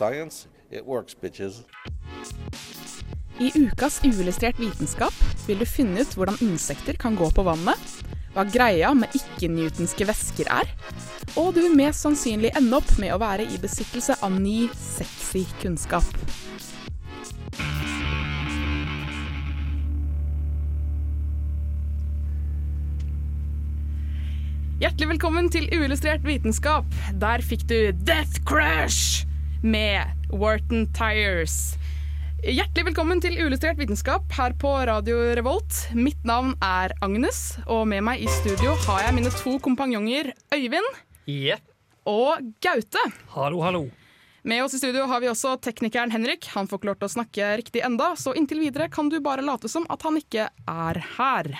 Science, it works, bitches. I ukas Uillustrert vitenskap vil du finne ut hvordan insekter kan gå på vannet, hva greia med ikke-newtonske væsker er, og du vil mest sannsynlig ende opp med å være i besittelse av ny, sexy kunnskap. Hjertelig velkommen til Uillustrert vitenskap. Der fikk du Death Crash med Wharton Tires. Hjertelig velkommen til Uillustrert vitenskap her på Radio Revolt. Mitt navn er Agnes, og med meg i studio har jeg mine to kompanjonger Øyvind Jepp. og Gaute. Hallo, hallo. Med oss i studio har vi også teknikeren Henrik. Han får ikke lov til å snakke riktig enda, så inntil videre kan du bare late som at han ikke er her.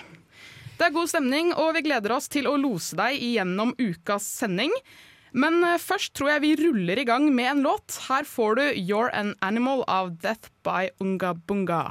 Det er god stemning, og vi gleder oss til å lose deg igjennom ukas sending. Men eh, først tror jeg vi ruller i gang med en låt. Her får du You're an Animal av Death by Unga Bunga.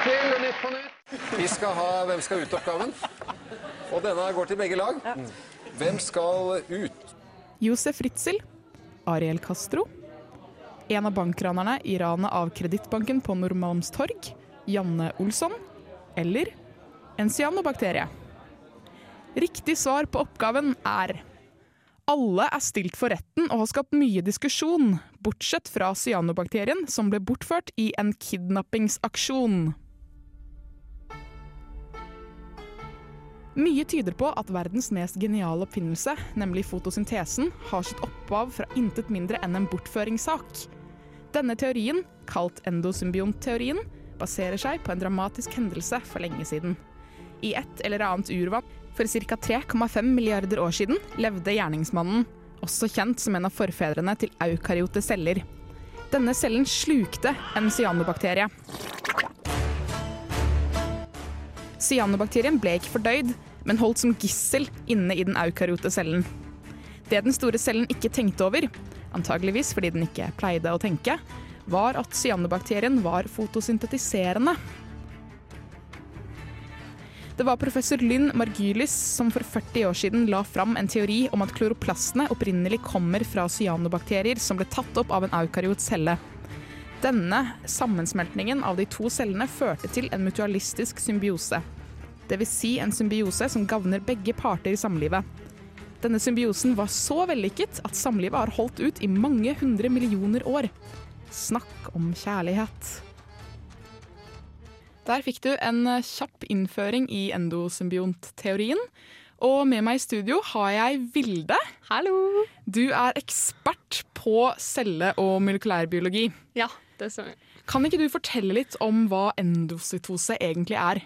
Velkommen til Nytt på Nytt. Vi skal ha Hvem skal ut-oppgaven. Og denne går til begge lag. Hvem skal ut? Josef Ritzel, Ariel Castro, en av bankranerne i ranet av Kredittbanken på Normalmstorg, Janne Olsson, eller en cyanobakterie. Riktig svar på oppgaven er alle er stilt for retten og har skapt mye diskusjon, bortsett fra cyanobakterien som ble bortført i en kidnappingsaksjon. Mye tyder på at verdens mest geniale oppfinnelse, nemlig fotosyntesen, har sitt opphav fra intet mindre enn en bortføringssak. Denne teorien, kalt endosymbionteorien, baserer seg på en dramatisk hendelse for lenge siden. I et eller annet urvann for ca. 3,5 milliarder år siden levde gjerningsmannen, også kjent som en av forfedrene til eukaryote celler. Denne cellen slukte en cyanobakterie. Cyanobakterien ble ikke fordøyd, men holdt som gissel inne i den eukaryote cellen. Det den store cellen ikke tenkte over, antageligvis fordi den ikke pleide å tenke, var at cyanobakterien var fotosyntetiserende. Det var professor Lynn Margulis som for 40 år siden la fram en teori om at kloroplastene opprinnelig kommer fra cyanobakterier som ble tatt opp av en eukaryot celle. Denne sammensmeltningen av de to cellene førte til en mutualistisk symbiose. Dvs. Si en symbiose som gagner begge parter i samlivet. Denne symbiosen var så vellykket at samlivet har holdt ut i mange hundre millioner år. Snakk om kjærlighet. Der fikk du en kjapp innføring i endosymbiontteorien. Og med meg i studio har jeg Vilde. Hallo! Du er ekspert på celle- og molekylærbiologi. Ja, det stemmer. Kan ikke du fortelle litt om hva endocytose egentlig er?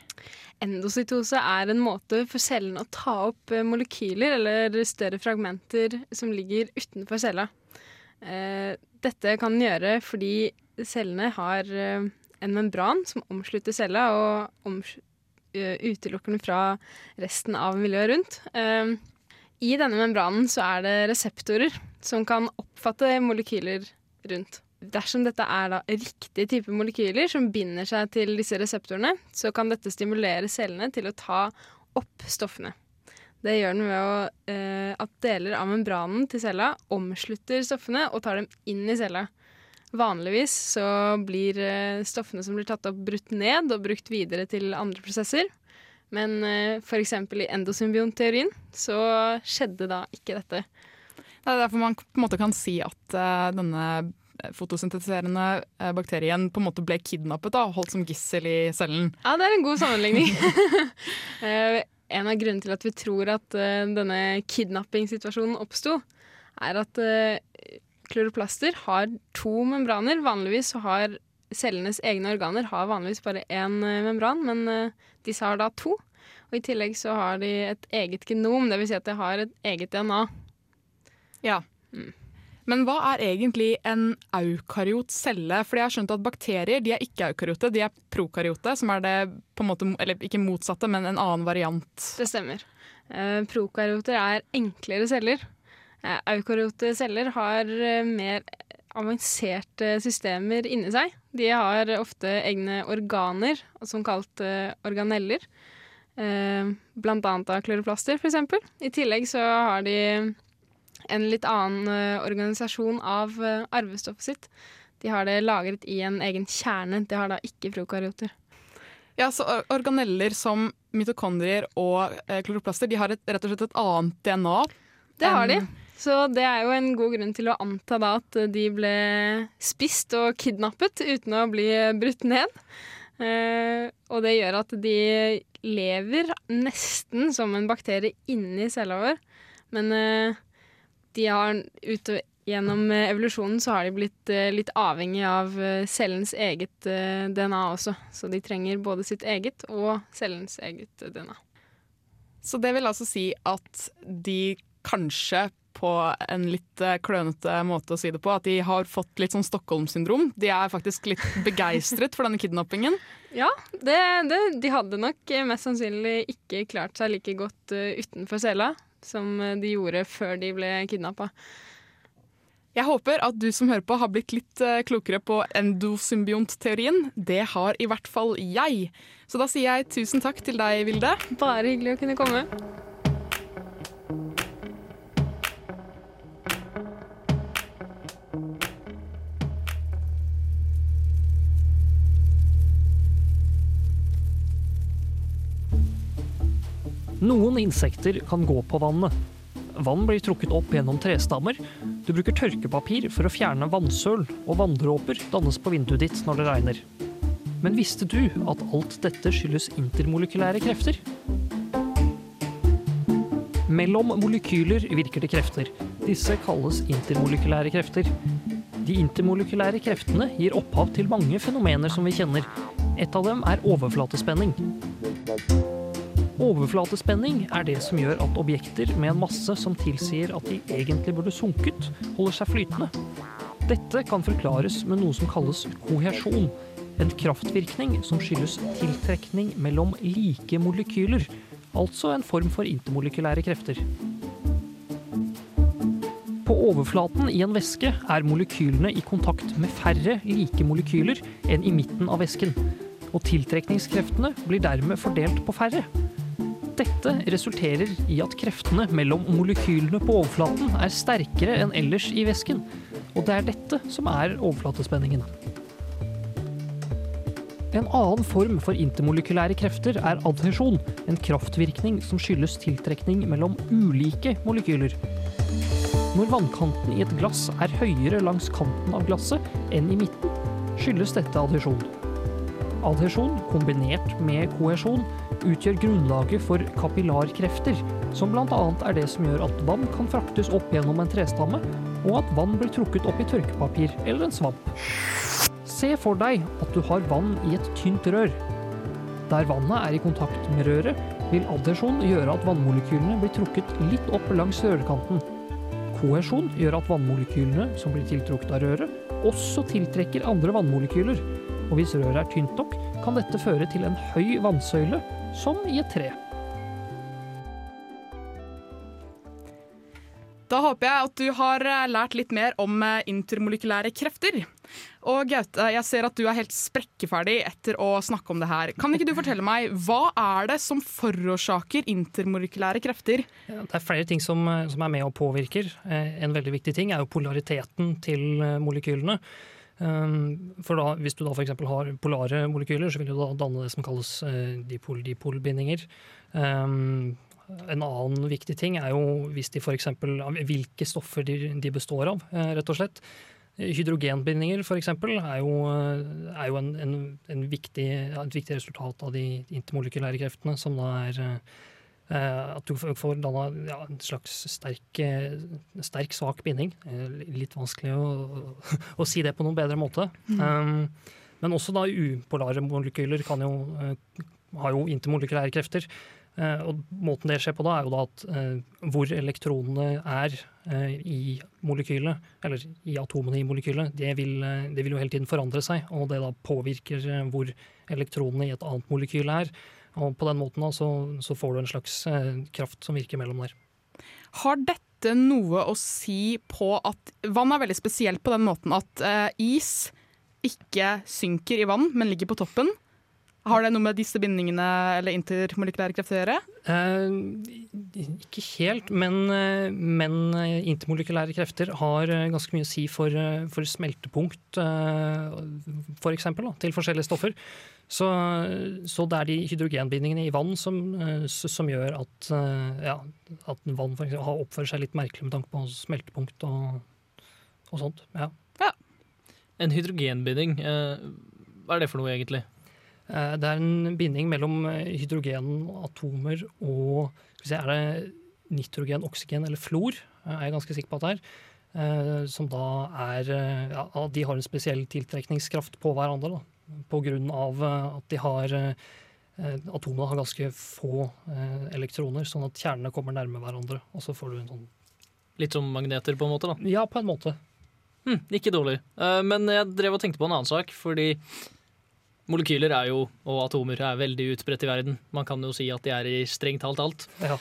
Endocytose er en måte for cellen å ta opp eh, molekyler eller større fragmenter som ligger utenfor cella. Eh, Dette kan den gjøre fordi cellene har eh, en membran som omslutter cella og utelukker den fra resten av miljøet rundt. I denne membranen så er det reseptorer som kan oppfatte molekyler rundt. Dersom dette er da riktig type molekyler som binder seg til disse reseptorene, så kan dette stimulere cellene til å ta opp stoffene. Det gjør den ved å, eh, at deler av membranen til cella omslutter stoffene og tar dem inn i cella. Vanligvis så blir eh, stoffene som blir tatt opp, brutt ned og brukt videre til andre prosesser. Men eh, f.eks. i endosymbionteorien så skjedde da ikke dette. Det er derfor man på en måte kan si at eh, denne fotosyntetiserende eh, bakterien på en måte ble kidnappet og holdt som gissel i cellen. Ja, det er en god sammenligning. Eh, en av grunnene til at vi tror at eh, denne kidnappingssituasjonen oppsto, er at eh, kloroplaster har to membraner. Vanligvis så har cellenes egne organer har vanligvis bare én eh, membran, men eh, disse har da to. Og i tillegg så har de et eget genom, dvs. Si at de har et eget DNA. Ja. Men hva er egentlig en eukaryot celle? For jeg har skjønt at bakterier de er ikke eukaryote, de er prokaryote, som er det på en måte, eller ikke motsatte, men en annen variant. Det stemmer. Uh, prokaryoter er enklere celler. Uh, eukaryote celler har eh, mer avanserte systemer inni seg. De har ofte egne organer, som kalt eh, organeller. Eh, blant annet av kloroplaster, f.eks. I tillegg så har de en litt annen eh, organisasjon av eh, arvestoffet sitt. De har det lagret i en egen kjerne. Det har da ikke prokaryoter. Ja, så Organeller som mitokondrier og eh, kloroplaster de har et, rett og slett et annet DNA. Det har de. Så det er jo en god grunn til å anta da at de ble spist og kidnappet uten å bli brutt ned. Eh, og det gjør at de lever nesten som en bakterie inni cella vår. Men eh, de har ut, gjennom eh, evolusjonen så har de blitt eh, litt avhengig av eh, cellens eget DNA også. Så de trenger både sitt eget og cellens eget DNA. Så det vil altså si at de kanskje på en litt klønete måte å si det på, at de har fått litt sånn Stockholm-syndrom. De er faktisk litt begeistret for denne kidnappingen. Ja, det, det, de hadde nok mest sannsynlig ikke klart seg like godt utenfor cella som eh, de gjorde før de ble kidnappa. Jeg håper at du som hører på har blitt litt eh, klokere på endosymbiontteorien. Det har i hvert fall jeg. Så da sier jeg tusen takk til deg, Vilde. Bare hyggelig å kunne komme. Noen insekter kan gå på vannet. Vann blir trukket opp gjennom trestammer. Du bruker tørkepapir for å fjerne vannsøl, og vanndråper dannes på vinduet ditt når det regner. Men visste du at alt dette skyldes intermolekylære krefter? Mellom molekyler virker det krefter. Disse kalles intermolekylære krefter. De intermolekylære kreftene gir opphav til mange fenomener som vi kjenner. Et av dem er overflatespenning. Overflatespenning er det som gjør at objekter med en masse som tilsier at de egentlig burde sunket, holder seg flytende. Dette kan forklares med noe som kalles kohesjon, en kraftvirkning som skyldes tiltrekning mellom like molekyler, altså en form for intermolekylære krefter. På overflaten i en væske er molekylene i kontakt med færre like molekyler enn i midten av væsken, og tiltrekningskreftene blir dermed fordelt på færre. Dette resulterer i at kreftene mellom molekylene på overflaten er sterkere enn ellers i væsken, og det er dette som er overflatespenningen. En annen form for intermolekylære krefter er adhesjon, en kraftvirkning som skyldes tiltrekning mellom ulike molekyler. Når vannkanten i et glass er høyere langs kanten av glasset enn i midten, skyldes dette adhesjon. Adhesjon kombinert med kohesjon utgjør grunnlaget for kapillarkrefter, som bl.a. er det som gjør at vann kan fraktes opp gjennom en trestamme, og at vann blir trukket opp i tørkepapir eller en svamp. Se for deg at du har vann i et tynt rør. Der vannet er i kontakt med røret, vil adhesjon gjøre at vannmolekylene blir trukket litt opp langs rørkanten. Kohesjon gjør at vannmolekylene som blir tiltrukket av røret, også tiltrekker andre vannmolekyler. Og hvis røret er tynt nok, kan dette føre til en høy vannsøyle, som i et tre. Da håper jeg at du har eh, lært litt mer om eh, intermolekylære krefter. Og Gaute, jeg ser at du er helt sprekkeferdig etter å snakke om det her. Kan ikke du fortelle meg, hva er det som forårsaker intermolekylære krefter? Det er flere ting som, eh, som er med og påvirker. En veldig viktig ting er jo polariteten til molekylene. Um, For da, Hvis du da f.eks. har polare molekyler, så vil du da danne det som kalles eh, dipol-dipol-bindinger. Um, En annen viktig ting er jo hvis de for eksempel, hvilke stoffer de, består av, eh, rett og slett. Hydrogenbindinger eksempel, er jo, eh, er jo en, en, en viktig, et viktig resultat av de intermolekylære kreftene, som da er, at du får danna ja, en slags sterk, eh, sterk, svak binding. Eh, litt vanskelig å, å, si det på noen bedre måte. Mm. Um, men også da upolare molekyler kan jo, eh, har jo intermolekylære krefter. Uh, og måten det skjer på da, er jo da at uh, hvor elektronene er uh, i molekylet, eller i atomene i molekylet, det vil, eh, det vil jo hele tiden forandre seg. Og det da påvirker eh, hvor elektronene i et annet molekyl er. Og på den måten da, så, så får du en slags eh, kraft som virker mellom der. Har dette noe å si på at vann er veldig spesielt på den måten at eh, is ikke synker i vann, men ligger på toppen? Har det noe med disse bindingene eller intermolekylære krefter å gjøre? Eh, ikke helt, men, eh, men eh, intermolekylære krefter har ganske mye å si for, for smeltepunkt, eh, for eksempel, til forskjellige stoffer. Så, så det er de hydrogenbindingene i vann som, eh, som gjør at, eh, ja, at vann eksempel, oppfører seg litt merkelig med tanke på smeltepunkt og, og sånt. Ja. En hydrogenbinding, eh, hva er det for noe egentlig? Det er en binding mellom hydrogenatomer og se, Er det nitrogen, oksygen eller flor? Jeg Er ganske sikker på at det er. Som da er ja, De har en spesiell tiltrekningskraft på hverandre. Da, av eh, at de har eh, Atomene har ganske få eh, elektroner, sånn at kjernene kommer nærme hverandre. Og så får du en sånn Litt som magneter, på en måte? da? Ja, på en måte. Hm, ikke dårlig. Men jeg drev og tenkte på en annen sak, fordi molekyler er jo, og atomer er veldig utbredt i verden. Man kan jo si at de er i strengt talt alt. Ja.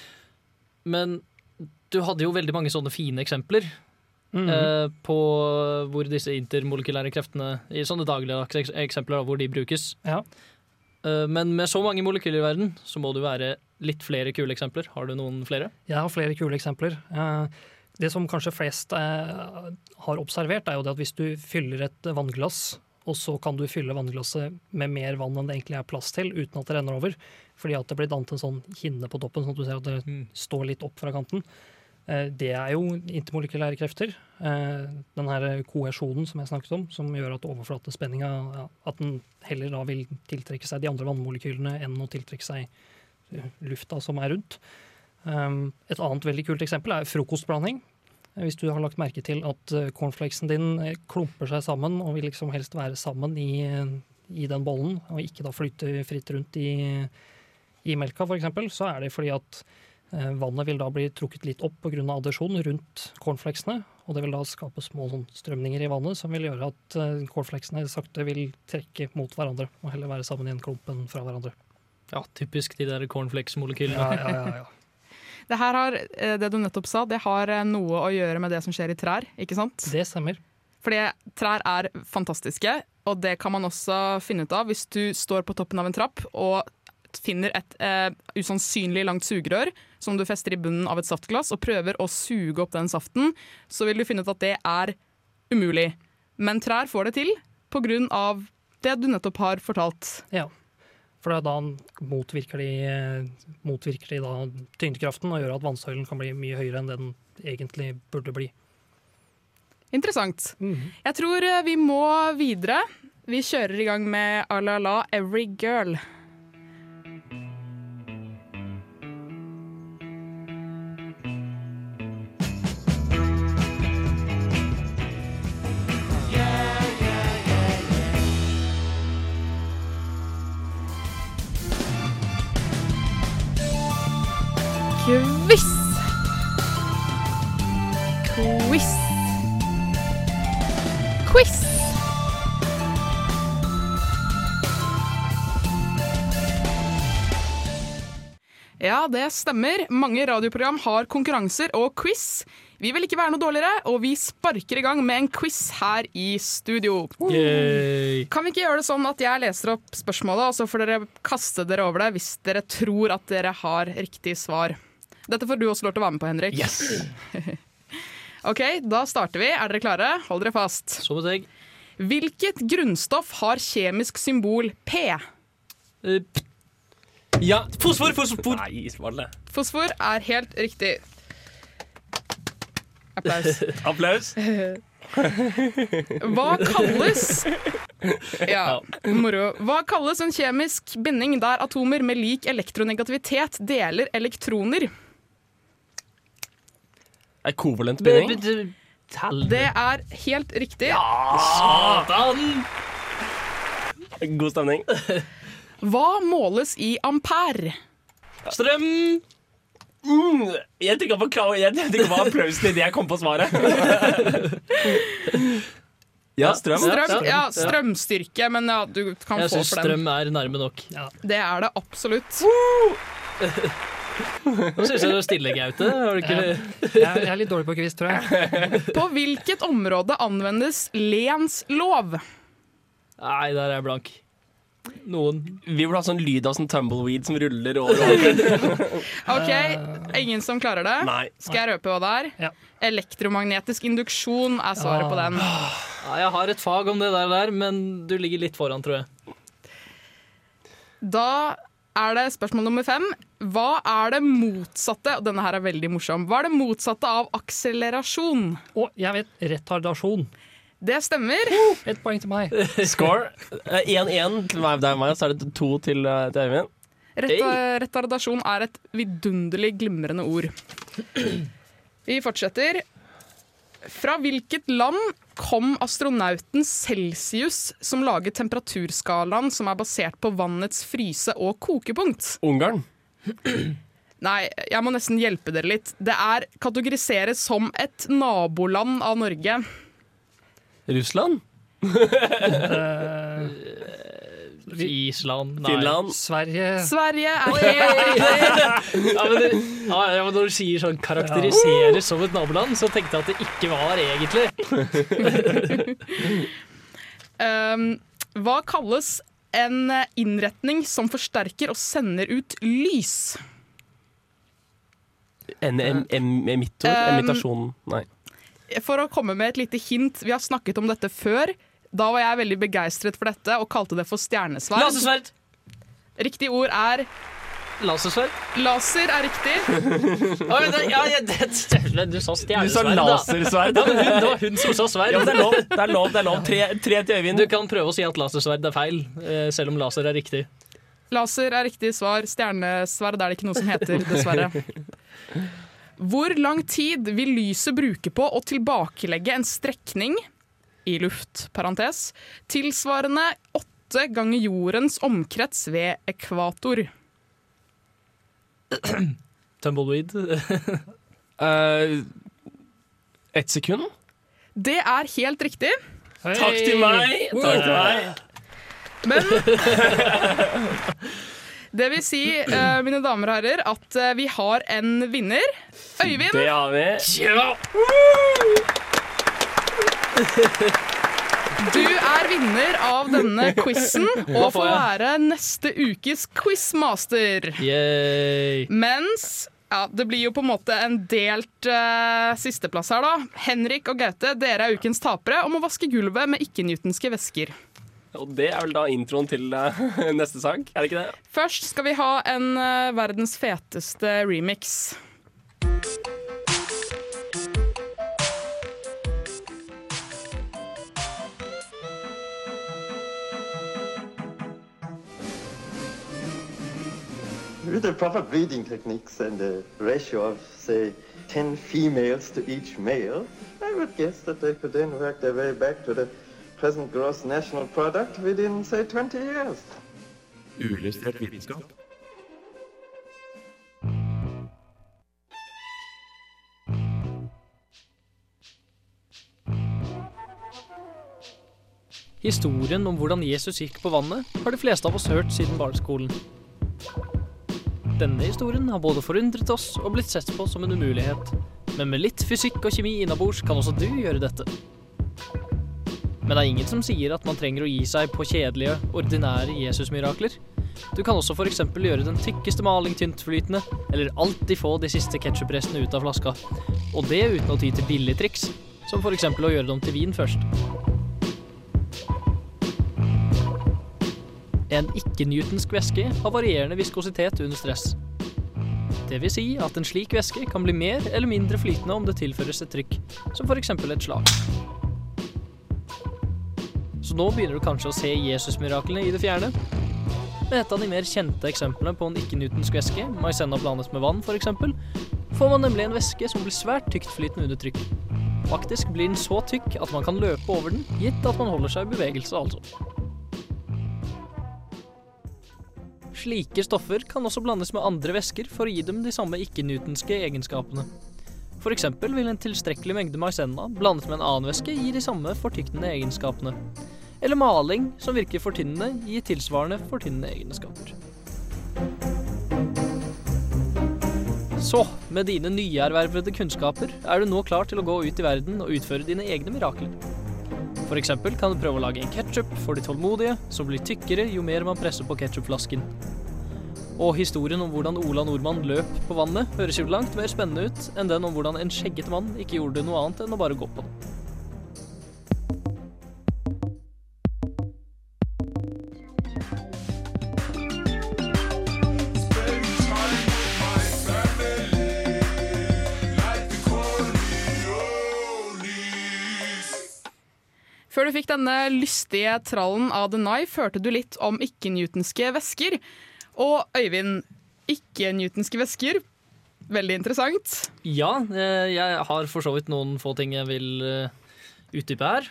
Men du hadde jo veldig mange sånne fine eksempler Mhm. eh, på hvor disse intermolekylære kreftene i sånne dagligdagse eksempler da, hvor de brukes. Ja. Eh, men med så mange molekyler i verden, så må det jo være litt flere kule eksempler. Har du noen flere? Jeg har flere kule eksempler. Eh, Det som kanskje flest eh, har observert, er jo det at hvis du fyller et vannglass, og så kan du fylle vannglasset med mer vann enn det egentlig er plass til, uten at det renner over, fordi at det blir dannet en sånn hinne på toppen, sånn at du ser at det står litt opp fra kanten. Eh, Det er jo intermolekylære krefter. Eh, Den her koesjonen som jeg snakket om, som gjør at overflatespenninga At den heller da vil tiltrekke seg de andre vannmolekylene enn å tiltrekke seg eh, lufta som er rundt. Um, Et annet veldig kult eksempel er frokostblanding. Hvis du har lagt merke til at cornflakesen din klumper seg sammen og vil liksom helst være sammen i, i den bollen, og ikke da flyte fritt rundt i, i melka f.eks., så er det fordi at vannet vil da bli trukket litt opp pga. addisjon rundt cornflakesene. Og det vil da skape små sånn, strømninger i vannet som vil gjøre at eh, cornflakesene sakte vil trekke mot hverandre og heller være sammen i en klump enn fra hverandre. Ja, typisk de der cornflakes-molekylene. Ja, ja, ja, ja. Det her har, eh, det du nettopp sa, det har eh, noe å gjøre med det som skjer i trær, ikke sant? Det stemmer. Fordi trær er fantastiske, og det kan man også finne ut av hvis du står på toppen av en trapp og finner et eh, usannsynlig langt sugerør som du fester i bunnen av et saftglass, og prøver å suge opp den saften, så vil du finne ut at det er umulig. Men trær får det til av det du nettopp har fortalt. Ja. For da motvirker de, motvirker de da tyngdekraften og gjør at vannsøylen kan bli mye høyere enn det den egentlig burde bli. Interessant. Jeg tror eh, vi må videre. Vi kjører i gang med Alala Every Girl. Quiz. Quiz. Quiz. Ja, det stemmer. Mange radioprogram har konkurranser og quiz. Vi vil ikke være noe dårligere, og vi sparker i gang med en quiz her i studio. Yay. Kan vi ikke gjøre det sånn at jeg leser opp spørsmålet, og så får dere kaste dere over det hvis dere tror at dere har riktig svar? Dette får du også lov til å være med på, Henrik. ok, da starter vi. Er dere klare? Hold dere fast. Så med egg. Hvilket grunnstoff har kjemisk symbol P? Uh, Ja, fosfor! Fosfor! Nei, svar. Fosfor er helt riktig. Applaus. Applaus. Hva kalles Ja, moro. Hva kalles en kjemisk binding der atomer med lik elektronegativitet deler elektroner? Er kovalent binding? Det er helt riktig. Satan! God stemning. Hva måles i ampere? Strøm! Mm, jeg tenker på, jeg tenker på applausen idet jeg kom på svaret. ja, strøm. Strøm, ja, strømstyrke, men ja, du kan Jeg få for den. strøm er nærme nok. Det er det absolutt. Nå syns jeg du er stille, Gaute. Har du ikke Jeg, jeg er litt dårlig på quiz, tror jeg. På hvilket område anvendes lenslov? Nei, der er jeg blank. Noen. Vi burde ha sånn lyd av sånn tumbleweed som ruller over. OK, ingen som klarer det? Nei. Skal jeg røpe hva det er? Ja. Elektromagnetisk induksjon er svaret på den. Ja, jeg har et fag om det der, der, men du ligger litt foran, tror jeg. Da er det spørsmål nummer fem. Hva er det motsatte og denne her er veldig morsom, hva er det motsatte av akselerasjon? Og jeg vet retardasjon. Det stemmer. Ett poeng til meg. Score. Eh, 1-1 til meg, deg og meg, så er det to til, eh, til Øyvind. Reta retardasjon er et vidunderlig glimrende ord. Vi fortsetter. Fra hvilket land kom astronauten Celsius, som laget temperaturskalaen som er basert på vannets fryse- og kokepunkt? Ungarn. Nei, jeg må nesten hjelpe dere litt. Det er kategoriseres som et naboland av Norge. Russland. Island, nei. Finland. Sverige Sverige er. Ja, men det, ja, ja, men når du sier sånn karakteriseres som et naboland, så tenkte jeg at det ikke var egentlig. Um, hva kalles en innretning som forsterker og sender ut lys? En em, em, emittor? Um, Emitasjon? Nei. For å komme med et lite hint, vi har snakket om dette før. Da var jeg veldig begeistret for dette og kalte det for stjernesverd. Lasersverd! Riktig ord er Lasersverd? laser. er riktig. oh, men ja, ja, det, det, du sa Du sa stjernesverd, lasersverd. Ja, men hun, det var hun som sa sverd. Ja, det er lov. Det er lov, det er lov. Tre, tre til Øyvind. Du kan prøve å si at lasersverd er feil, eh, selv om laser er riktig. Laser er riktig svar. Stjernesverd er det ikke noe som heter, dessverre. Hvor lang tid vil lyset bruke på å tilbakelegge en strekning i luft, parentes, tilsvarende åtte ganger jordens omkrets ved ekvator? Tumbleweed. uh, Ett sekund. Det er helt riktig. Takk til meg! Takk til meg. Men Det vil si, uh, mine damer og herrer, at uh, vi har en vinner. Øyvind, Det har vi. Du er vinner av denne quizen og får være neste ukes quizmaster. Yay. Mens ja, det blir jo på en måte en delt uh, sisteplass her, da. Henrik og Gaute, dere er ukens tapere og må vaske gulvet med ikke-newtonske væsker. Og det er vel da introen til uh, neste sak, er det ikke det? Først skal vi ha en uh, verdens feteste remix. With the proper breeding techniques and a ratio of, say, 10 females to each male, I would guess that they could then work their way back to the present gross national product within, say, 20 years. Uillustrert vitenskap. Historien om hvordan Jesus gikk på vannet, har de fleste av oss hørt siden barneskolen. Denne historien har både forundret oss og blitt sett på som en umulighet. Men med litt fysikk og kjemi innabords kan også du gjøre dette. Men det er ingen som sier at man trenger å gi seg på kjedelige, ordinære Jesusmirakler. Du kan også f.eks. gjøre den tykkeste maling tyntflytende, eller alltid få de siste ketsjuprestene ut av flaska. Og det uten å ty til billigtriks, som f.eks. å gjøre dem til vin først. En ikke-newtonsk væske har varierende viskositet under stress. Vil si at en slik væske kan bli mer eller mindre flytende om det tilføres et trykk, som f.eks. et slag. Så nå begynner du kanskje å se Jesus-miraklene i det fjerne. Med et av de mer kjente eksemplene på en ikke-newtonsk væske, maisenna blandet med vann f.eks., får man nemlig en væske som blir svært tyktflytende under trykk. Faktisk blir den så tykk at man kan løpe over den, gitt at man holder seg i bevegelse, altså. Slike stoffer kan også blandes med andre væsker for å gi dem de samme ikke-newtonske egenskapene. Eksempel vil en tilstrekkelig mengde maisenna blandet med en annen væske gi de samme fortyktende egenskapene. Eller maling, som virker fortynnende, gir tilsvarende fortynnende egenskaper. Så, med dine nyervervede kunnskaper er du nå klar til å gå ut i verden og utføre dine egne mirakler. Eksempel kan du prøve å lage en ketsjup for de tålmodige, som blir tykkere jo mer man presser på ketsjupflasken. Og historien om hvordan Ola Nordmann løp på vannet, høres jo langt mer spennende ut enn den om hvordan en skjegget mann ikke gjorde noe annet enn å bare gå på det. Før du fikk denne lystige trallen av The Knife, hørte du litt om ikke-newtonske væsker. Og Øyvind, ikke-newtonske væsker, veldig interessant. Ja, eh, jeg har for så vidt noen få ting jeg vil eh, utdype her.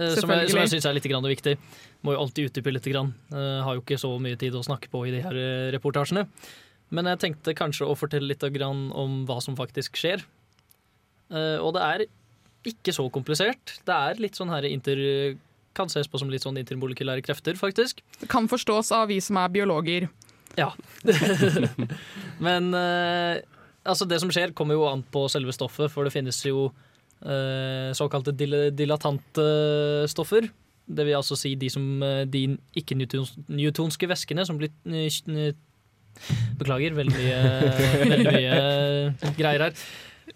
eh, Som jeg, som jeg syns er litt viktig. Må jo alltid utdype litt. Grann. Har jo ikke så mye tid å snakke på i de her reportasjene. Men jeg tenkte kanskje å fortelle litt grann om hva som faktisk skjer. Og det er ikke så komplisert. Det er litt sånn her inter... Kan ses på som litt sånn intermolekylære krefter, faktisk. Det kan forstås av vi som er biologer. Ja. Men eh, altså det som skjer, kommer jo an på selve stoffet, for det finnes jo eh, såkalte dil dilatante stoffer. Det vil altså si de, som, eh, de ikke-newtonske væskene som blir eh, Beklager, veldig mye, veldig mye eh, greier her.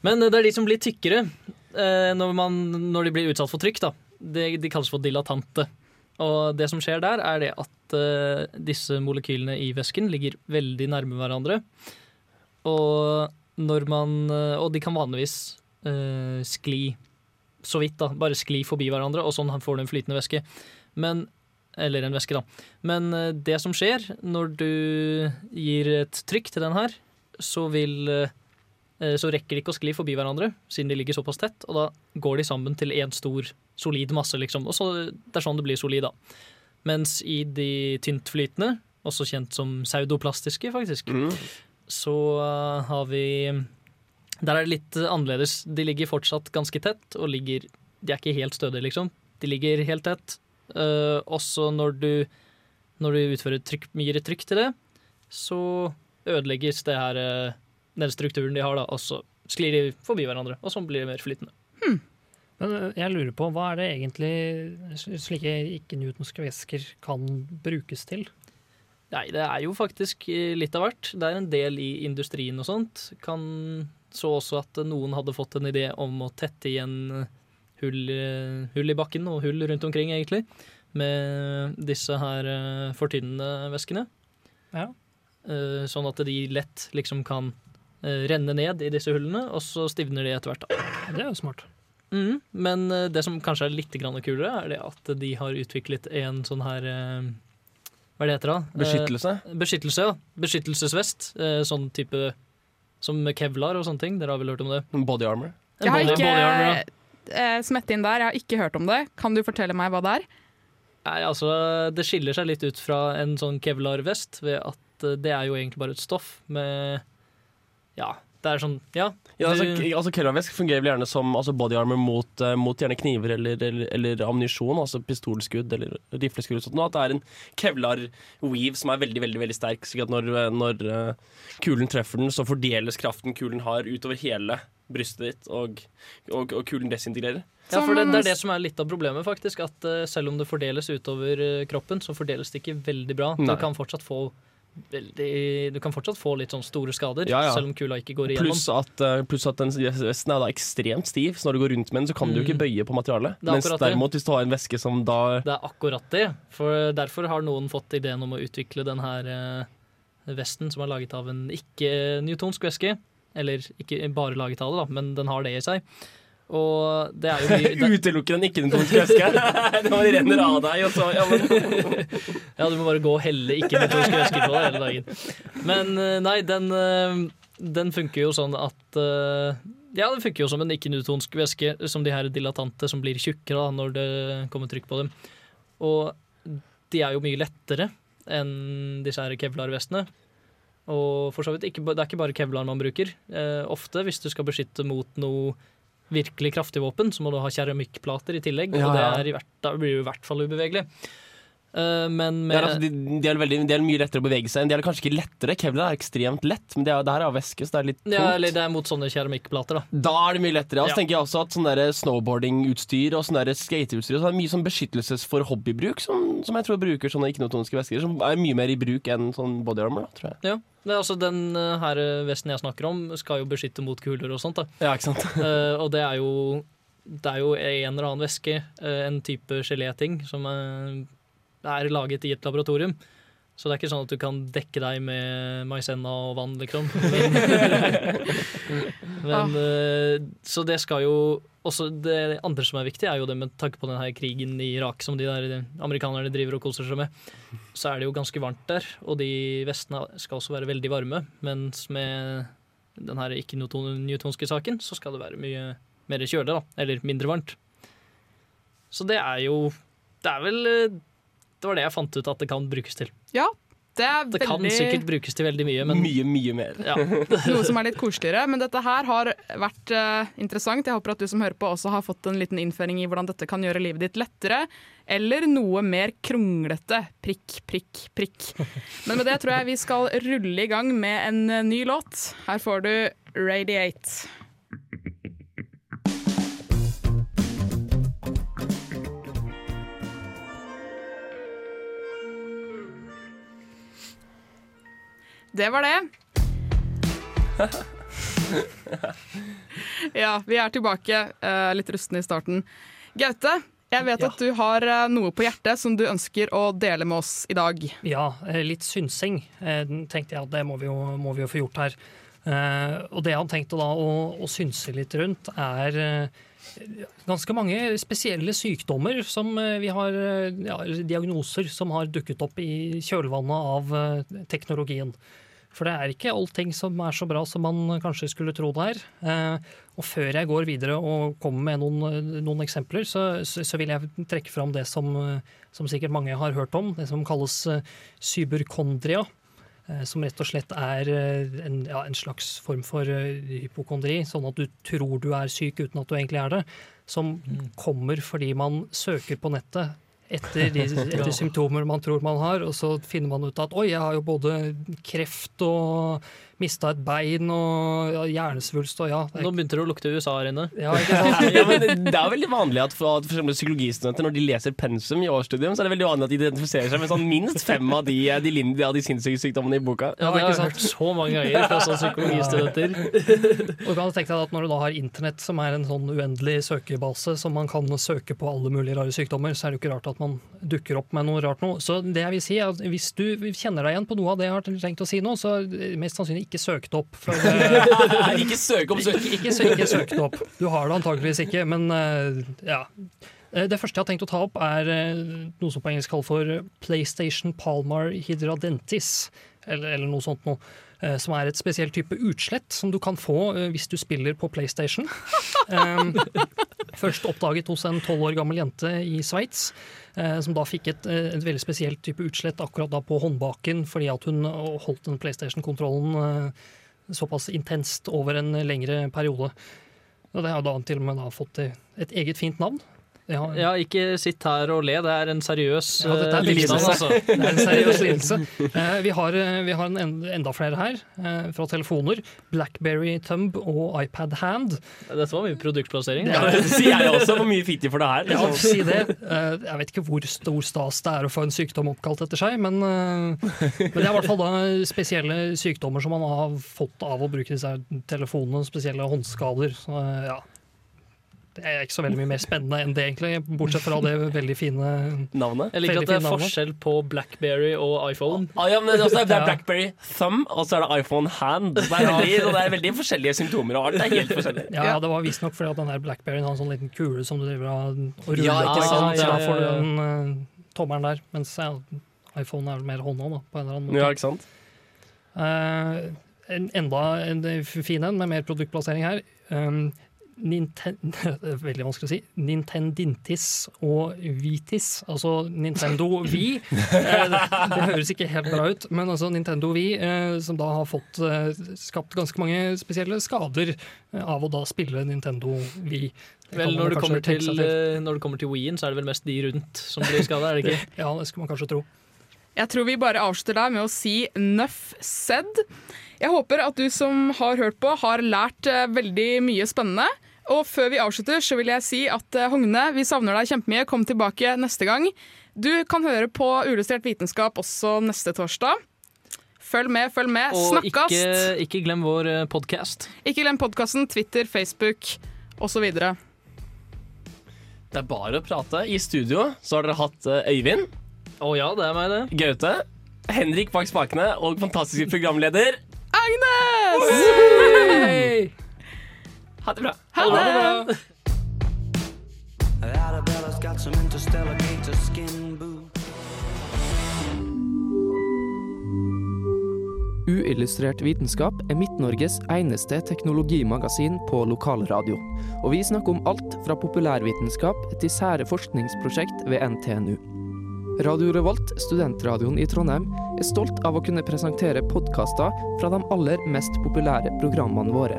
Men det er de som blir tykkere eh, når, man, når de blir utsatt for trykk. da. De, de kalles for dilatante. Og det som skjer der, er det at uh, disse molekylene i væsken ligger veldig nærme hverandre. Og, man, eh, og de kan vanligvis uh, skli så vidt, da. Bare skli forbi hverandre, og sånn får du en flytende væske. Men eller en væske, da. Men uh, det som skjer når du gir et trykk til den her, så vil eh, Så rekker de ikke å skli forbi hverandre, siden de ligger såpass tett, og da går de sammen til én stor, solid masse, liksom. Og så, det er sånn det blir solid, da. Mens i de tyntflytende, også kjent som pseudoplastiske, faktisk, så eh, har vi Der er det litt annerledes. De ligger fortsatt ganske tett, og ligger De er ikke helt stødige, liksom. De ligger helt tett. Uh, også når du, når du utfører trykk, gir et trykk til det, så ødelegges det her, eh, den strukturen de har, da, og så sklir de forbi hverandre, og sånn blir det mer flytende. Men eh, jeg lurer på, hva er det egentlig slike ikke-newtonske væsker kan brukes til? Nei, det er jo faktisk eh, litt av hvert. Det er en del i industrien og sånt. Kan så også at noen hadde fått en idé om å tette igjen hull, eh, hull i bakken og hull rundt omkring, egentlig, med disse her eh, fortynnende væskene. Ja. Eh, Sånn at de lett liksom kan eh, renne ned i disse hullene, og så stivner de etter hvert. da. Det er jo smart. Mm, Men eh, det som kanskje er litt kulere, er det at de har utviklet en sånn her eh, Hva er det heter da? Eh, Beskyttelse? beskyttelse, ja. Beskyttelsesvest. eh, Sånn type som kevlar og sånne ting. Dere har vel hørt om det? Body armor. Jeg har body- ikke body armor, ja. eh, smette inn der, jeg har ikke hørt om det. Kan du fortelle meg hva det er? Nei, altså, Det skiller seg litt ut fra en sånn kevlar-vest ved at eh, det er jo egentlig bare et stoff med Ja, det er sånn Ja. Ja, altså, altså Kevlarvæsk fungerer vel gjerne som altså body armor mot, eh, mot gjerne kniver eller, eller, eller ammunisjon, altså pistolskudd eller rifleskudd. Sånn, sånt, At det er en kevlar-weave som er veldig veldig, veldig sterk, slik at når, eh, når eh, kulen treffer den, så fordeles kraften kulen har utover hele brystet ditt, og, og, og kulen desintegrerer. Ja, for det, det er det som er litt av problemet, faktisk. At selv om det fordeles utover kroppen, så fordeles det ikke veldig bra. Nei. Du kan fortsatt få veldig Du kan fortsatt få litt sånn store skader, Ja, ja. selv om kula ikke går igjennom. Pluss at, eh, pluss at den vesten er da ekstremt stiv, så når du går rundt med den, så kan du jo ikke bøye på materialet. Er Mens derimot, hvis du har en væske som da Det er akkurat det. For derfor har noen fått ideen om å utvikle den her eh, vesten som er laget av en ikke-newtonsk væske. Eller ikke bare laget av det, da, men den har det i seg. Og det er jo mye det, Utelukker en ikke-metodisk væske. det bare renner av deg, og så ja, men. Ja, du må bare gå og helle ikke-nøytronske væsker på deg hele dagen. Men eh, nei, den, eh, den funker jo sånn at eh, Ja, den funker jo som en ikke-newtonsk væske, som de her dilatante som blir tjukkere da, når det kommer trykk på dem. Og de er jo mye lettere enn disse her kevlar-vestene. Og for så vidt, ikke, det er ikke bare kevlar man bruker. Eh, ofte, hvis du skal beskytte mot noe virkelig kraftig våpen, så må du ha keramikkplater i tillegg, Ja, og det er i hvert, da blir du i hvert fall ubevegelig. Eh, med Det er, altså, de, de, er veldig, de er mye lettere å bevege seg enn. De er kanskje ikke lettere. Kevlar er ekstremt lett, men det, er, det her er væske, så det er litt tungt. ja, eller det er mot sånne keramikkplater, da. Da er det mye lettere. Og så Ja. tenker jeg også at sånn snowboardingutstyr og sånn skateutstyr og sånn er mye sånn beskyttelses for hobbybruk, som, som jeg tror bruker sånne ikke-notoniske væsker, som er mye mer i bruk enn sånn body armor, da, tror jeg. Ja, det er altså Den eh, her vesten jeg snakker om, skal jo beskytte mot kuler og sånt. da. Ja, ikke sant? uh, og det er jo det er jo en eller annen væske, eh, en type geléting, som eh, er laget i et laboratorium. Så det er ikke sånn at du kan dekke deg med maisenna og vann, liksom. Men, men ah. Så det skal jo også Det andre som er viktig, er jo det med tanke på denne krigen i Irak som de der amerikanerne driver og koser seg med. Så er det jo ganske varmt der, og de vestene skal også være veldig varme. Mens med den her ikke-newtonske saken, så skal det være mye mer kjølig, da. Eller mindre varmt. Så det er jo Det er vel eh, Det var det jeg fant ut at det kan brukes til. Ja, det er Det kan veldig sikkert brukes til veldig mye, men Mye, mye mer. Ja. noe som er litt koseligere. Men dette her har vært uh, interessant. Jeg håper at du som hører på også har fått en liten innføring i hvordan dette kan gjøre livet ditt lettere. Eller noe mer kronglete. Prikk, prikk, prikk. Men med det tror jeg vi skal rulle i gang med en eh, ny låt. Her får du Radiate. Det var det. Ja, vi er tilbake. Uh, litt rustne i starten. Gaute, jeg vet at du har eh, noe på hjertet som du ønsker å dele med oss i dag. Ja, eh, litt synsing tenkte jeg at det må vi jo, må vi jo få gjort her. Uh, og det jeg har tenkt å, da, å, å synse litt rundt, er ganske mange spesielle sykdommer som eh, vi har eh, ja, Diagnoser som har dukket opp i kjølvannet av eh, teknologien. For det er ikke allting som er så bra som man kanskje skulle tro det er. Og før jeg går videre og kommer med noen, noen eksempler, så, så, vil jeg trekke fram det som, som sikkert mange har hørt om, det som kalles cyberkondria. Eh, Som rett og slett er eh, en, ja, en slags form for eh, hypokondri, sånn at du tror du er syk uten at du egentlig er det. Som kommer fordi man søker på nettet etter, de, etter symptomer man tror man har, og så finner man ut at oi, jeg har jo både kreft og mista et bein og ja, hjernesvulst og ja. er- Nå begynte det å lukte USA her inne. Ja, ikke sant? ja, men det er veldig vanlig at for, at for eksempel psykologistudenter når de leser pensum i årsstudium, så er det veldig vanlig at de identifiserer seg med sånn minst fem av de, de, de, av de sinnssyke sykdommene i boka. Ja, det har jeg hørt så mange ganger fra sånne psykologistudenter. Og du kan tenke deg at Når du da har internett, som er en sånn uendelig søkebase, som man kan søke på alle mulige rare sykdommer, så er det jo ikke rart at man dukker opp med noe rart noe. Så det jeg vil si er at Hvis du kjenner deg igjen på noe av det jeg har tenkt å si nå, så mest sannsynlig ikke søk søkt opp. For, eh, Ikke søk opp søk. Ikke, ikke, ikke søkt opp. Du har det antageligvis ikke, men eh, ja. Eh, Det første jeg har tenkt å ta opp, er eh, noe som på engelsk kalles for PlayStation Palmar hydradentis, eller, eller noe sånt noe. Som er et spesielt type utslett som du kan få hvis du spiller på PlayStation. Um, først oppdaget hos en tolv år gammel jente i Sveits, eh, som da fikk et, eh, et veldig spesielt type utslett akkurat da på håndbaken fordi at hun eh, holdt den PlayStation-kontrollen såpass intenst over en lengre periode. Og det har da til og med fått et eget fint navn. Det ja. Ja, ikke sitt her og le, det er en seriøs ja, er eh, lidelse. altså. Det er en seriøs lidelse. Eh, vi, har, eh, vi har en en, enda flere her, eh, fra telefoner. Blackberry Thumb og iPad Hand. Dette var mye produktplassering. Ja, det sier jeg også. Hvor mye fikk de for det her? Ja, liksom? si det. Eh, Jeg vet ikke hvor stor stas det er å få en sykdom oppkalt etter seg, men, eh, men det er i hvert fall da spesielle sykdommer som man har fått av å bruke disse telefonene, spesielle håndskader. Så, eh, ja. Det er ikke så veldig mye mer spennende enn det, egentlig. Bortsett fra det veldig fine Navnet? Jeg liker at det er navnet. forskjell på Blackberry og iPhone. Ah, ja, men er også- det er Blackberry Thumb, og så er det iPhone Hand. Det er veldig, det er veldig forskjellige symptomer og alt. Det er helt forskjellig. Ja, ja, det var visstnok fordi at den der Blackberryen har en sånn liten kule som du driver og og ruller Ja, ikke sant, så ja, da får du den uh, tommelen der. Mens ja, iPhone er vel mer hånda, da, på en eller annen måte. Ja, ikke sant? Uh, en, enda en fin en med mer produktplassering her. Um, Ninten veldig vanskelig å si. Nintendintis og Vitis, altså Nintendo Wii. Eh, det, det høres ikke helt bra ut, men altså Nintendo Wii, eh, som da har fått eh, skapt ganske mange spesielle skader av å da spille Nintendo Wii. Vel, når det, kommer til, når det kommer til Wii-en, så er det vel mest de rundt som blir skada, er det ikke? Ja, det skal man kanskje tro. Jeg tror vi bare avslutter der med å si nøff said. Jeg håper at du som har hørt på, har lært veldig mye spennende. Og før vi avslutter, så vil jeg si at eh, Hogne, vi savner deg kjempemye. Kom tilbake neste gang. Du kan høre på Uillustrert vitenskap også neste torsdag. Følg med, følg med. Og ikke, Snakkast! ikke glem vår podkast. Ikke glem podkasten, Twitter, Facebook osv. Det er bare å prate. I studio så har dere hatt eh, Øyvind. Å ja, det er meg, det. Gaute. Henrik bak spakene og fantastiske programleder Agnes! Ha det bra. Ha det! Arabella's got some interstellar gator skin boots. Uillustrert vitenskap er Midt-Norges eneste teknologimagasin på lokalradio. Og vi snakker om alt fra populærvitenskap til sære forskningsprosjekt ved NTNU. Radio Revolt, studentradioen i Trondheim, er stolt av å kunne presentere podkaster fra de aller mest populære programmene våre.